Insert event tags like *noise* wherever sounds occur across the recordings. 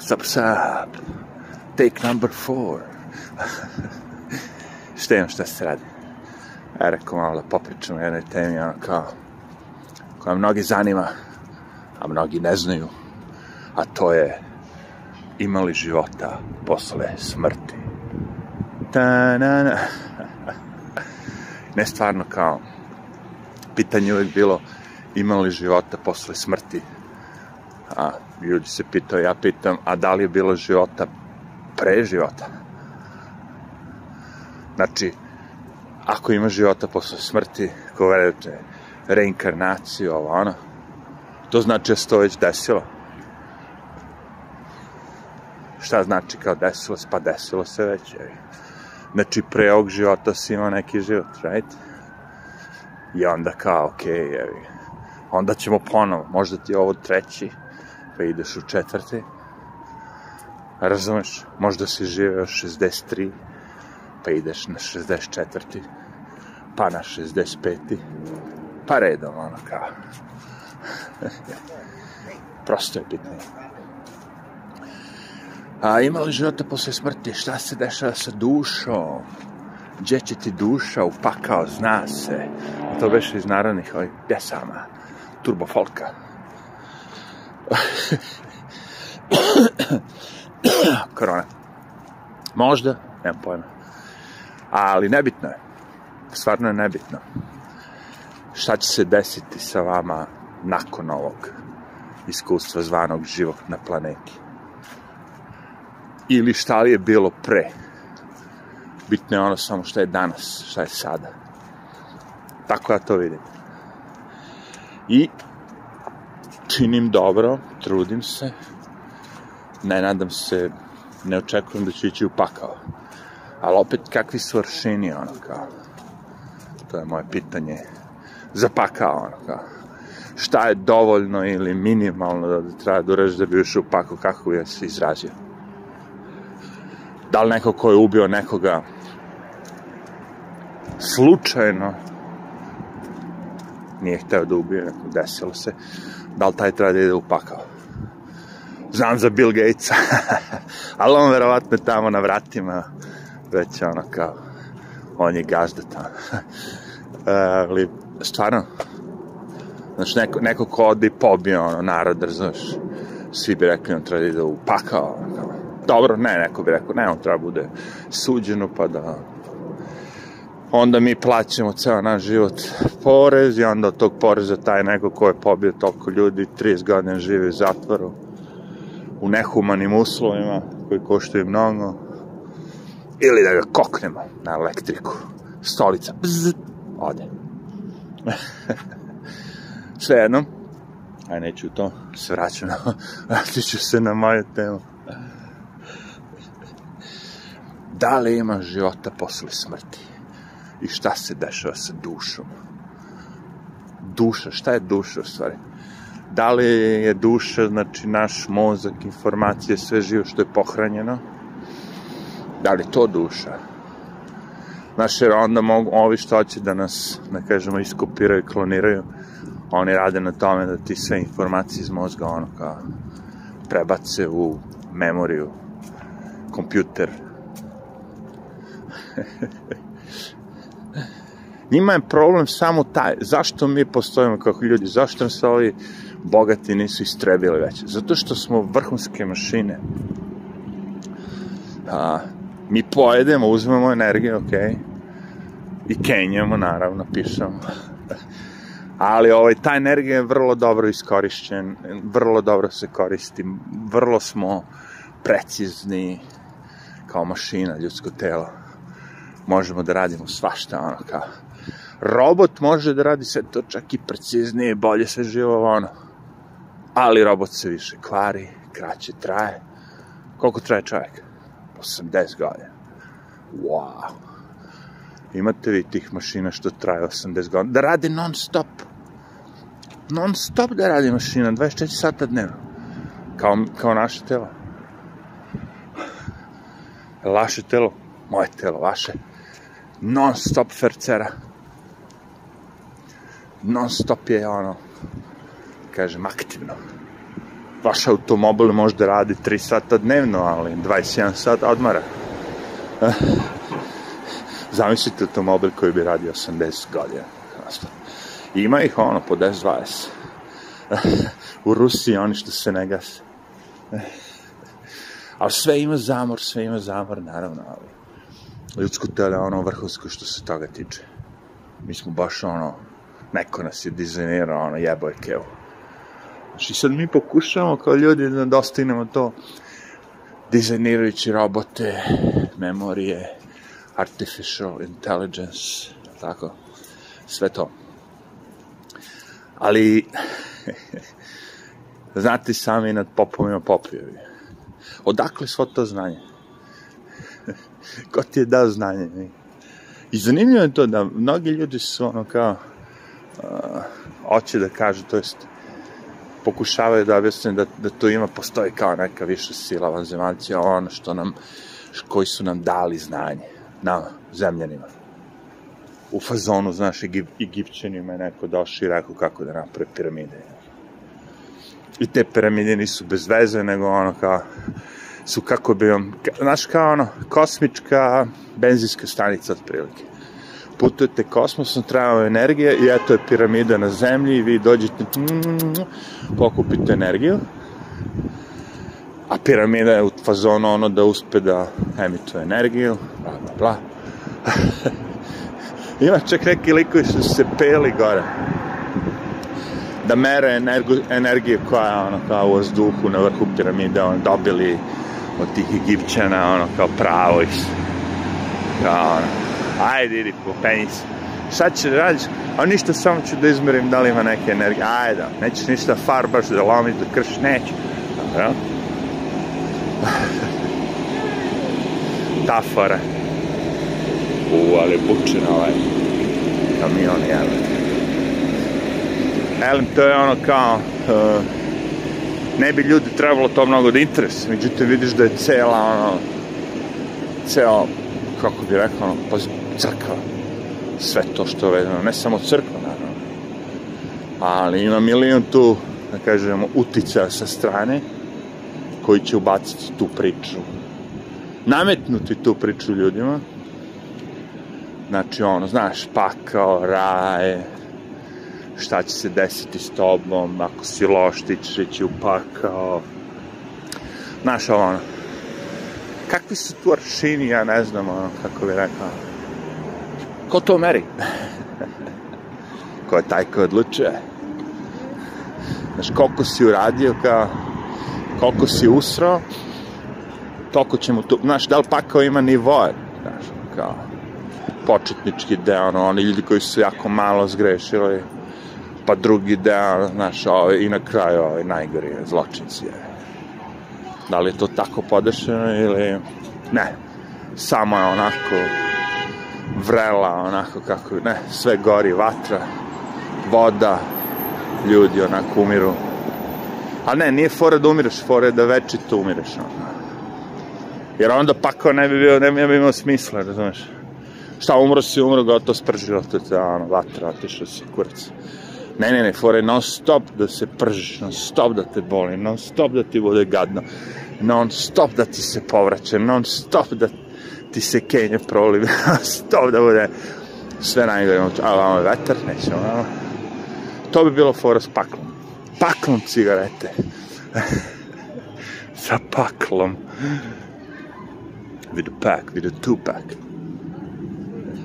Sup, sup. Take number four. *laughs* šta imam, šta se radi? Ja rekao malo da popričam o jednoj temi, ono kao, koja mnogi zanima, a mnogi ne znaju, a to je imali života posle smrti. Ta na na. ne stvarno kao, pitanje uvek bilo imali života posle smrti. A ljudi se pitao, ja pitam, a da li je bilo života pre života? Znači, ako ima života posle smrti, ko verujete, reinkarnaciju, ovo ono, to znači da se to već desilo. Šta znači kao desilo se? Pa desilo se već, je. Znači, pre ovog života si imao neki život, right? I onda kao, okej, okay, jevi. Onda ćemo ponovo, možda ti je ovo treći, pa ideš u četvrti. Razumeš? Možda si živeo 63, pa ideš na 64. Pa na 65. Pa redom, ono kao. *laughs* Prosto je bitno. A ima li života posle smrti? Šta se dešava sa dušom? Gdje će ti duša upakao, zna se. A to beše iz narodnih ovih pjesama. Turbo folka. *coughs* Korona. Možda, nemam pojma. Ali nebitno je. Stvarno je nebitno. Šta će se desiti sa vama nakon ovog iskustva zvanog život na planeti? Ili šta li je bilo pre? Bitno je ono samo šta je danas, šta je sada. Tako ja to vidim. I činim dobro, trudim se, ne nadam se, ne očekujem da ću ići u pakao. Ali opet, kakvi su aršini, ono kao, to je moje pitanje, za pakao, ono kao, šta je dovoljno ili minimalno da treba da urađeš da bi ušao u pakao, kako je se izrazio. Da li neko ko je ubio nekoga slučajno nije hteo da ubije, desilo se, da li taj treba da ide u pakao? Znam za Bill Gatesa, *laughs* ali on verovatno tamo na vratima, već ono kao, on je gazda tamo. *laughs* ali, stvarno, znači, neko, neko ko ode i pobije, ono, narod, razumeš, svi bi rekli, on treba da ide u pakao, ono, dobro, ne, neko bi rekao, ne, on treba da bude suđeno, pa da onda mi plaćamo ceo naš život porez i onda od tog poreza taj neko ko je pobio toliko ljudi 30 godina živi u zatvoru u nehumanim uslovima koji koštaju mnogo ili da ga koknemo na elektriku. Stolica bzz, ode. *laughs* Sve jednom. Aj neću to. Se vraćam *laughs* vratit ću se na moju temu. Da li ima života posle smrti i šta se dešava sa dušom. Duša, šta je duša u stvari? Da li je duša, znači naš mozak, informacije, sve živo što je pohranjeno? Da li to duša? Znaš, jer onda mogu, ovi što hoće da nas, da kažemo, iskopiraju, kloniraju, oni rade na tome da ti sve informacije iz mozga, ono, kao, prebace u memoriju, kompjuter. *laughs* Njima je problem samo taj, zašto mi postojimo kako ljudi, zašto nam se ovi bogati nisu istrebili već? Zato što smo vrhunske mašine. A, mi pojedemo, uzmemo energiju, ok, i kenjamo, naravno, pišemo. Ali ovaj, ta energija je vrlo dobro iskorišćen, vrlo dobro se koristi, vrlo smo precizni kao mašina, ljudsko telo. Možemo da radimo svašta, ono, kao, robot može da radi sve to čak i preciznije, bolje sve živo ono. Ali robot se više kvari, kraće traje. Koliko traje čovjek? 80 godina. Wow. Imate vi tih mašina što traje 80 godina? Da radi non stop. Non stop da radi mašina, 24 sata dnevno. Kao, kao naše telo. Vaše telo, moje telo, vaše. Non stop fercera non stop je ono, kažem, aktivno. vaš automobil može da radi 3 sata dnevno, ali 21 sat odmara. Zamislite automobil koji bi radio 80 godina. Ima ih ono po 10-20. U Rusiji oni što se ne gase. Ali sve ima zamor, sve ima zamor, naravno, ali ljudsko tele je ono vrhunsko što se toga tiče. Mi smo baš ono, neko nas je dizajnirao, ono, jebo je kevo. Znači sad mi pokušamo kao ljudi da dostignemo to dizajnirajući robote, memorije, artificial intelligence, tako, sve to. Ali, *laughs* znate sami nad popovima popijevi. Odakle svo to znanje? *laughs* Ko ti je dao znanje? I zanimljivo je to da mnogi ljudi su ono kao, hoće da kažu, to jest, pokušavaju da objasne da, da to ima, postoji kao neka viša sila vanzemaljcija, ono što nam, koji su nam dali znanje, na zemljanima. U fazonu, znaš, Egip, Egipćanima je neko došao i rekao kako da naprave piramide. I te piramide nisu bez veze, nego ono kao, su kako bi vam, znaš kao ono, kosmička benzinska stanica otprilike. Putujete kosmosom, treba energija i eto je piramida na zemlji i vi dođete, pokupite energiju, a piramida je u fazonu ono da uspe da emituje energiju, bla, bla, bla. *laughs* Ima čak neki likovi su se peli gore da mere energu, energiju koja je ono kao u vazduhu na vrhu piramide on dobili od tih Egipćana ono kao pravo iz kao ono ajde idi po penis. Šta će da radiš a ništa samo ću da izmerim da li ima neke energije. Ajde nećeš ništa farbaš da lomiš da kršiš neću. Dobro *laughs* ta fora. U ali bučin ovaj. Kamion jel. Elem, to je ono kao uh, ne bi ljudi trebalo to mnogo da interes međutim vidiš da je cela ono ceo kako bi rekao ono, pa crkva sve to što je vezano ne samo crkva naravno ali ima milion tu da kažemo utica sa strane koji će ubaciti tu priču nametnuti tu priču ljudima znači ono znaš pakao raje šta će se desiti s tobom, ako si loš, ti ćeš upakao. Znaš, ono, kakvi su tu aršini, ja ne znam, ono, kako bi rekao. Ko to meri? ko je taj ko odlučuje? Znaš, koliko si uradio, kao, koliko si usrao, toliko će mu tu, znaš, da li pakao ima nivoje, znaš, kao, početnički deo, ono, oni ljudi koji su jako malo zgrešili, pa drugi deo, znaš, ovaj, i na kraju ovaj, najgori zločinci je. Da li je to tako podešeno ili ne, samo je onako vrela, onako kako, ne, sve gori, vatra, voda, ljudi onako umiru. A ne, nije fora da umireš, fora je da večito umireš. Ono. Jer onda pakao ne bi bio, ne bi imao smisla, razumeš? Šta, umro si, umro, gotovo spržilo te, ono, vatra, otišao si, kurac. Ne, ne, ne, fore non stop da se pržiš, non stop da te boli, non stop da ti bude gadno, non stop da ti se povraća, non stop da ti se kenje proliv, *laughs* non stop da bude sve najgore. A vamo je vetar, nećemo, vamo. To bi bilo fora s paklom. Paklom cigarete. *laughs* Sa paklom. With a pack, with a two pack.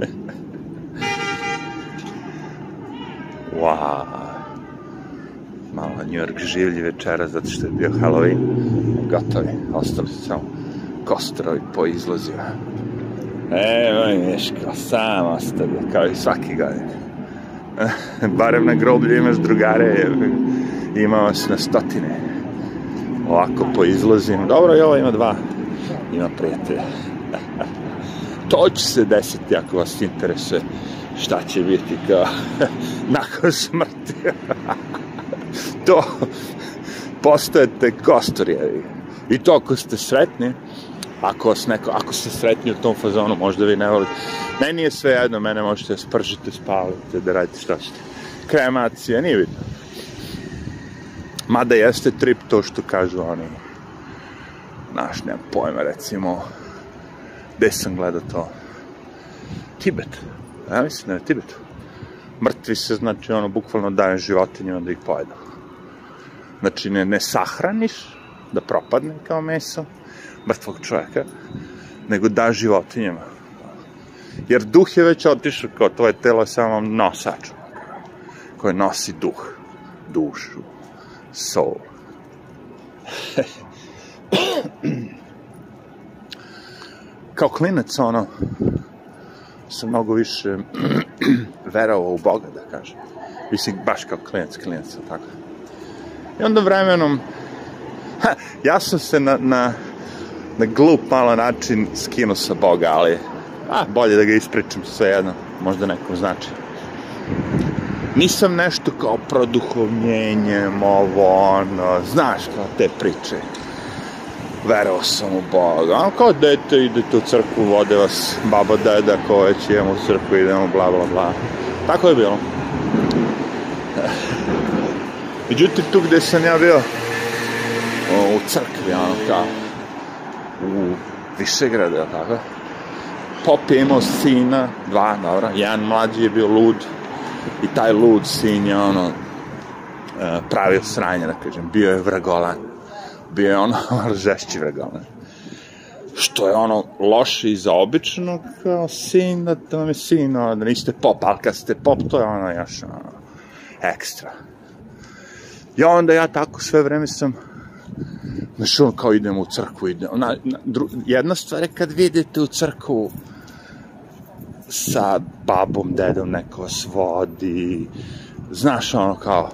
*laughs* Wow. Malo New York življi večera zato što je bio Halloween. Gotovi. Ostali su samo kostrovi po izlozima. Evo i Miško, sam ostavio, kao i svaki godin. *laughs* Barem na groblju imaš drugare, imao si na stotine. Ovako po izlozima. Dobro, i ovo ima dva. Ima prijatelja. *laughs* to će se desiti ako vas interesuje šta će biti kao *laughs* nakon smrti. to postojete kostorijevi. I to ako ste sretni, ako, vas neko, ako ste sretni u tom fazonu, možda vi ne volite. Meni je sve jedno, mene možete da spržite, spalite, da radite šta ćete. Kremacija, nije vidno. Mada jeste trip to što kažu oni, znaš, nemam pojma, recimo, gde sam gledao to? Tibet. Ja mislim da je Tibet. Mrtvi se, znači, ono, bukvalno daje životinjima da ih pojedu. Znači, ne, ne sahraniš, da propadne kao meso, mrtvog čovjeka, nego da životinjama. Jer duh je već otišao, kao tvoje telo je samo nosač, koje nosi duh, dušu, soul. *clears throat* kao klinac, ono, sam mnogo više *clears throat* verovao u Boga, da kažem. Mislim, baš kao klinac, klinac, tako. I onda vremenom, ha, ja sam se na, na, na glup malo način skinuo sa Boga, ali a, bolje da ga ispričam sve jedno, možda nekom znači. Nisam nešto kao produhovljenjem, ovo, ono, znaš, kao te priče. Verao sam u Boga. Ono kao dete, idete u crkvu, vode vas baba, deda, ko već idemo u crkvu, idemo, bla, bla, bla. Tako je bilo. Međutim, tu gde sam ja bio, u crkvi, ono kao, u Višegrade, tako? Pop je imao sina, dva, dobro, jedan mlađi je bio lud, i taj lud sin je, ono, e, pravio sranje, da kažem, bio je vragolan, bio je ono, *laughs* žešći vragolan. Što je ono loše i za kao sin, da, da vam je sin, da niste pop, ali kad ste pop, to je ono još ono, ekstra. I onda ja tako sve vreme sam Znaš, ono kao idemo u crkvu, idemo. Na, na, dru, jedna stvar je kad vidite u crkvu sa babom, dedom, neko vas vodi, znaš, ono kao,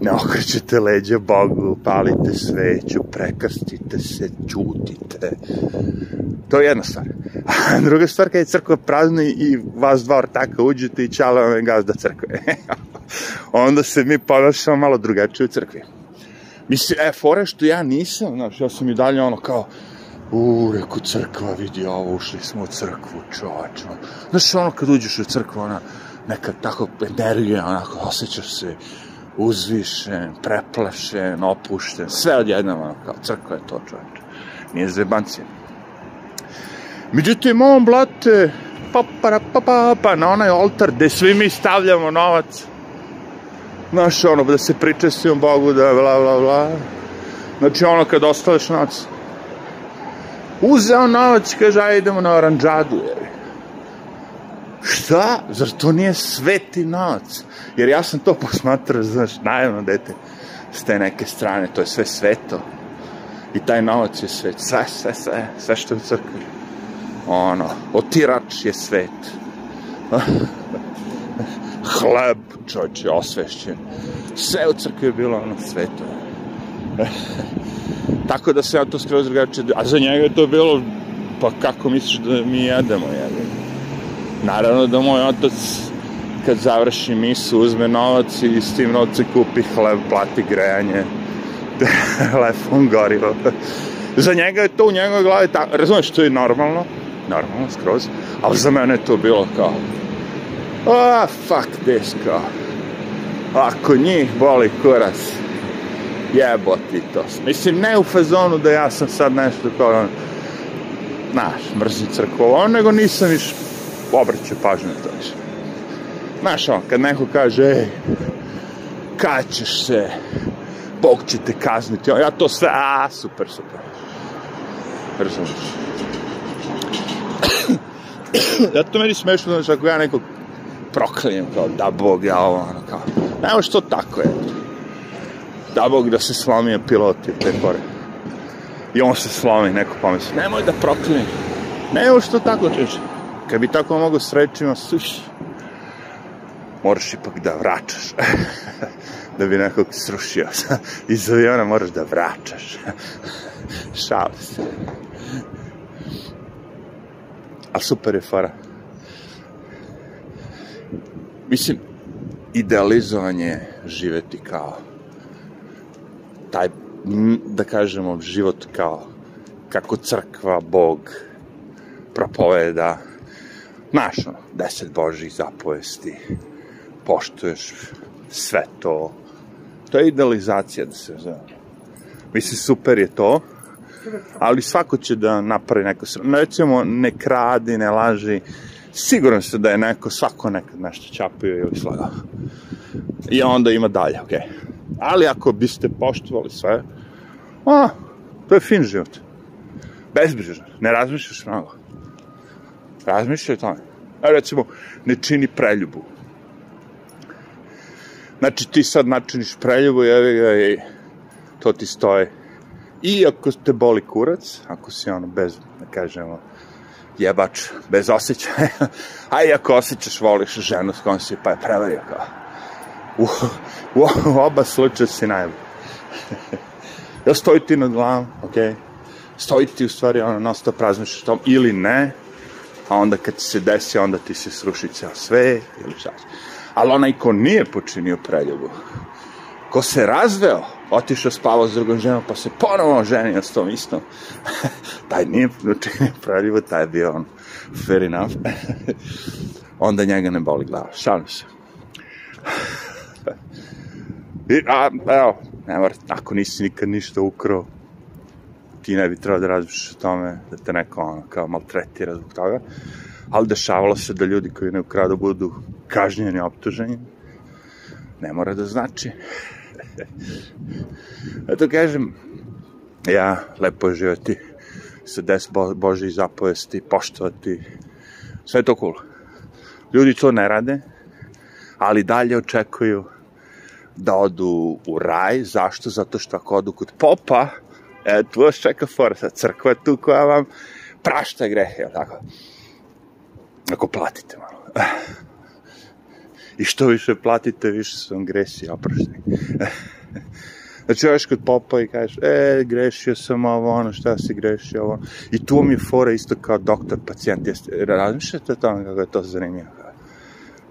ne okrećete leđa Bogu, palite sveću, prekrstite se, čutite. To je jedna stvar. *laughs* A druga stvar, kad je crkva prazna i vas dva ortaka uđete i čala vam je gazda crkve. *laughs* Onda se mi ponašamo malo drugačije u crkvi. Mislim, e, fore što ja nisam, znaš, ja sam i dalje ono kao, u, reku crkva, vidi ovo, ušli smo u crkvu, čovač, Znaš, ono kad uđeš u crkvu, ona, neka tako energija, onako, osjećaš se uzvišen, preplašen, opušten, sve odjednom, ono, kao crkva je to, čovač. Nije zebancija. Međutim, on, blate, pa, pa, pa, pa, pa, na onaj oltar gde svi mi stavljamo novac, Znaš, ono, da se pričestim Bogu, da bla, bla, bla. Znači, ono, kad ostaveš novac, uzeo novac, kaže, ajde idemo na oranđadu, jer. Šta? Zar to nije sveti novac? Jer ja sam to posmatrao, znaš, najedno dete, s te neke strane, to je sve sveto. I taj novac je svet, sve, sve, sve, sve što je u crkvi. Ono, otirač je svet. *laughs* hleb, čovječe, osvešćen. Sve u crkvi je bilo ono sveto. *laughs* Tako da se ja to skroz drugačije... A za njega je to bilo, pa kako misliš da mi jedemo, jedemo? Naravno da moj otac kad završi misu, uzme novac i s tim novce kupi hleb, plati grejanje, *laughs* telefon, gorivo. za njega je to u njegovoj glavi tako, razumeš, to je normalno, normalno, skroz, ali za mene je to bilo kao, a, fuck this, kao. Ako njih boli kurac, jebo ti to. Mislim, ne u fazonu da ja sam sad nešto kao, znaš, mrzim crkvu, nego nisam viš obraćao pažnju na to više. Znaš, on, kad neko kaže, ej, kad ćeš se, Bog će te kazniti, ja to sve, a, super, super. Razumiješ. ja *coughs* to meni smešno, znaš, ako ja nekog proklijem, kao, da Bog, ja ovo, ono, kao, nema što tako je. Da Bog da se slomio pilot i te kore. I on se slomi, neko pomisli, nemoj da proklijem. Nema što tako, čeče. Kad bi tako mogo s rečima, suš, moraš ipak da vraćaš. *laughs* da bi nekog srušio. *laughs* Iz aviona moraš da vraćaš. *laughs* Šalim se. A super je fora mislim, idealizovanje živeti kao taj, da kažemo, život kao kako crkva, Bog propoveda, znaš, ono, deset Božih zapovesti, poštuješ sve to, To je idealizacija da se zove. Mislim, super je to, ali svako će da napravi neko. Recimo, ne kradi, ne laži, siguran se da je neko, svako nekad nešto čapio ili slagao. I onda ima dalje, okej. Okay. Ali ako biste poštovali sve, a, to je fin život. Bezbrižan, ne razmišljaš mnogo. Razmišljaj o tome. A recimo, ne čini preljubu. Znači, ti sad načiniš preljubu, jevi ga i to ti stoje. I ako te boli kurac, ako si ono bez, da kažemo, jebač, bez osjećaja, *laughs* a i ako osjećaš, voliš ženu s kojom si, pa je prevario kao. U, u, u oba slučaja si najbolj. *laughs* Jel stoji ti nad glavom, okej? Okay? Stoji ti u stvari ono, non stop razmišljaš tom, ili ne, a onda kad se desi, onda ti se sruši ceo sve, ili šta Ali onaj ko nije počinio preljubu, ko se razveo, otišao spavao s drugom ženom, pa se ponovo ženio s tom istom, *laughs* taj nije učinio preljubu, taj je bio on fair enough, *laughs* onda njega ne boli glava. Šalim se. *sighs* I, a, evo, ne mora, ako nisi nikad ništa ukrao, ti ne bi trebao da razmišljaš o tome, da te neko ono, kao maltretira zbog toga, ali dešavalo se da ljudi koji ne ukradu budu kažnjeni, optuženi, ne mora da znači. *laughs* Eto kažem, ja lepo živati sa des bo Božih zapovesti, poštovati, sve to cool. Ljudi to ne rade, ali dalje očekuju da odu u raj. Zašto? Zato što ako odu kod popa, e, tu vas čeka fora, crkva tu koja vam prašta grehe, tako? Ako platite malo. I što više platite, više su vam gresi oprošteni. *laughs* Znači, još kod popa i kažeš, e, grešio sam ovo, ono, šta si grešio ovo. I tu mi je fora isto kao doktor, pacijent. Jeste, razmišljate o tome kako je to zanimljivo?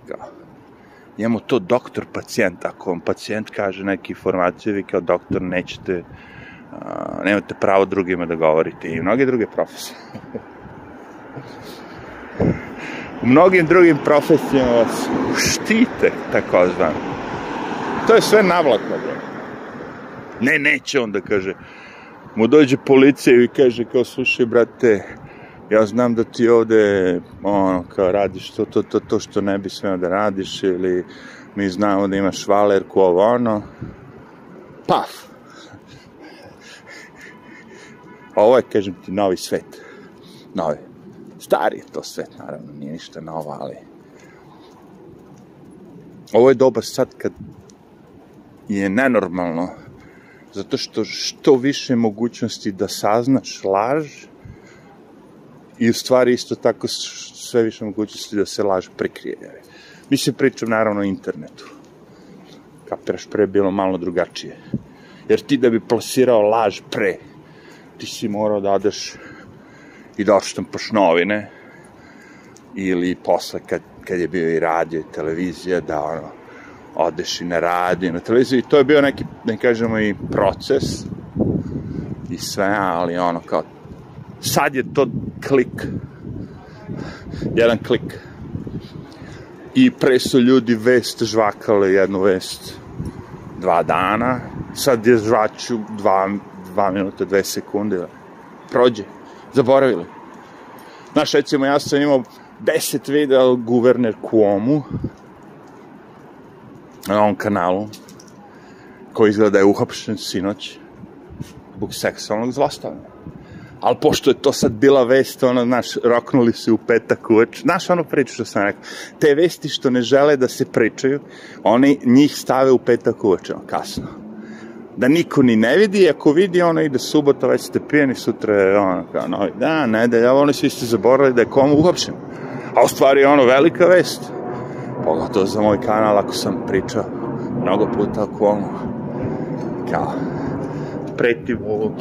Kao, imamo to doktor, pacijent. Ako vam pacijent kaže neke informacije, vi kao doktor nećete, a, nemate pravo drugima da govorite. I mnoge druge profesije. *laughs* U mnogim drugim profesijama vas štite, tako zvano. To je sve navlakno, bro. Ne, neće on da kaže. Mu dođe policija i kaže kao, slušaj, brate, ja znam da ti ovde, ono, kao radiš to, to, to, to što ne bi smeo da radiš, ili mi znamo da imaš valerku, ovo, ono. Paf! Ovo je, kažem ti, novi svet. Novi. Stari to svet, naravno, nije ništa novo, ali... Ovo je dobar sad kad je nenormalno, zato što što više mogućnosti da saznaš laž, i u stvari isto tako sve više mogućnosti da se laž prekrije. Mi se pričam naravno o internetu. Kapiraš, pre bilo malo drugačije. Jer ti da bi plasirao laž pre, ti si morao da odeš i da odštampaš novine, ili posle kad, kad je bio i radio i televizija, da ono, odeš i na radio, na televiziju, i to je bio neki, ne kažemo, i proces, i sve, ali ono, kao, sad je to klik, jedan klik, i pre su ljudi vest žvakale jednu vest dva dana, sad je žvaću dva, dva minuta, dve sekunde, prođe, zaboravili. Znaš, recimo, ja sam imao deset videa o guverner Cuomo na ovom kanalu, koji izgleda da je uhapšen sinoć zbog seksualnog zlostavljanja ali pošto je to sad bila vest, ono, znaš, roknuli se u petak uveč, znaš ono priču što sam rekao, te vesti što ne žele da se pričaju, oni njih stave u petak uveč, ono, kasno. Da niko ni ne vidi, ako vidi, ono, ide subota, već ste pijeni, sutra je, ono, kao novi dan, nedelja, oni svi ste zaboravili da je komu uhapšen. A u stvari je ono velika vest. Pogotovo za moj kanal, ako sam pričao mnogo puta o komu. Kao, preti mu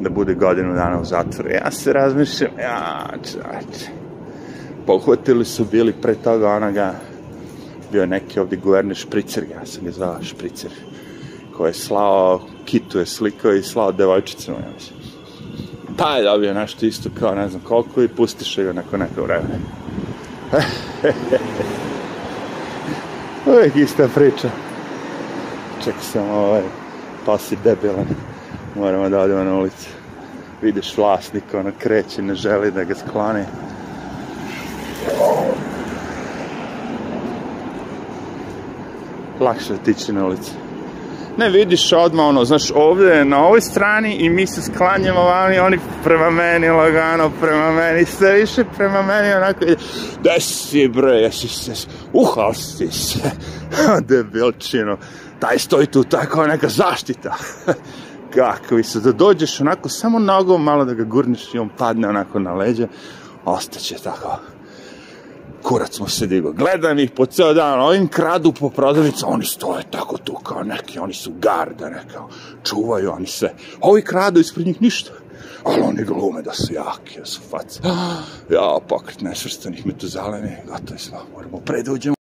da bude godinu dana u zatvoru. Ja se razmišljam, ja, čač. Pohvatili su bili pre toga onoga, bio neki ovdje guverner Špricer, ja sam ga zvao Špricer, koji je slao, kitu je slikao i slao devojčicama, ja mislim. Pa je dobio nešto isto kao ne znam koliko i pustiše ga nakon neko vremena. *laughs* Uvijek ista priča. ček sam ovaj, pa si debilan. Moramo da odemo na ulicu. Vidiš vlasnika, ono kreće, ne želi da ga skloni. Lakše otići na ulicu. Ne vidiš odmah ono, znaš, ovdje je na ovoj strani i mi se sklanjamo vani, oni prema meni lagano, prema meni, sve više prema meni, onako, da si bre, jesi se, uhao si se, *laughs* debilčino, taj stoji tu tako neka zaštita. *laughs* Kakvi su, da dođeš onako samo nogom malo da ga gurneš i on padne onako na leđe, ostaće tako kurac mu se digo. Gledam ih po ceo dan, ovim kradu po prodavnicu, oni stoje tako tu kao neki, oni su garda neka, čuvaju oni sve. Ovi kradu ispred njih ništa. Ali oni glume da su jaki, da su face. *gasps* Ja, pokret nesvrstanih metuzalemi, gotovo je sva, moramo preduđemo.